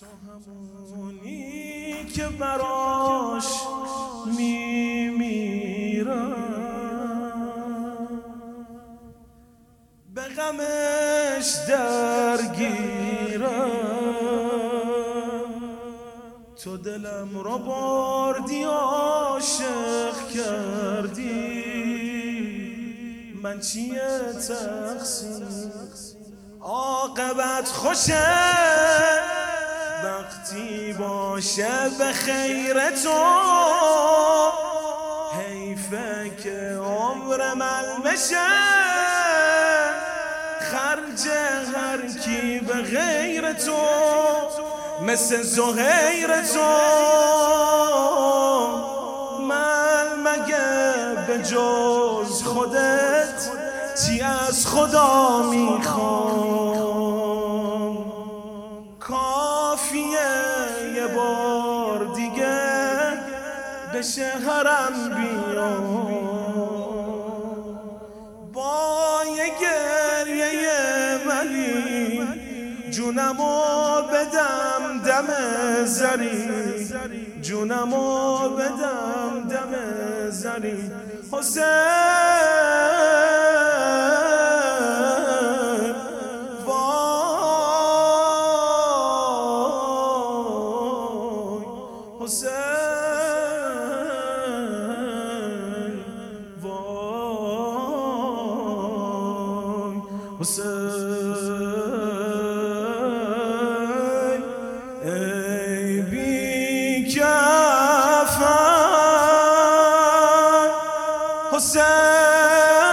تو همونی که براش میمیرم. به غمش درگیرم. تو دلم را بردی عاشق کردی. من چیه تقصیر؟ عاقبت خوشه. وقتی باشه به خیر تو. حیفه که عمر من بشه خرج هر کی به غیر تو. مثل زهیر تو. من مگه به جز خودت چی از خدا می‌خوام؟ به شهرم بیام با یه گریه ملی جونمو بدم دم زری جونمو بدم دم زری حسین. حسین ای بی کفن. حسین.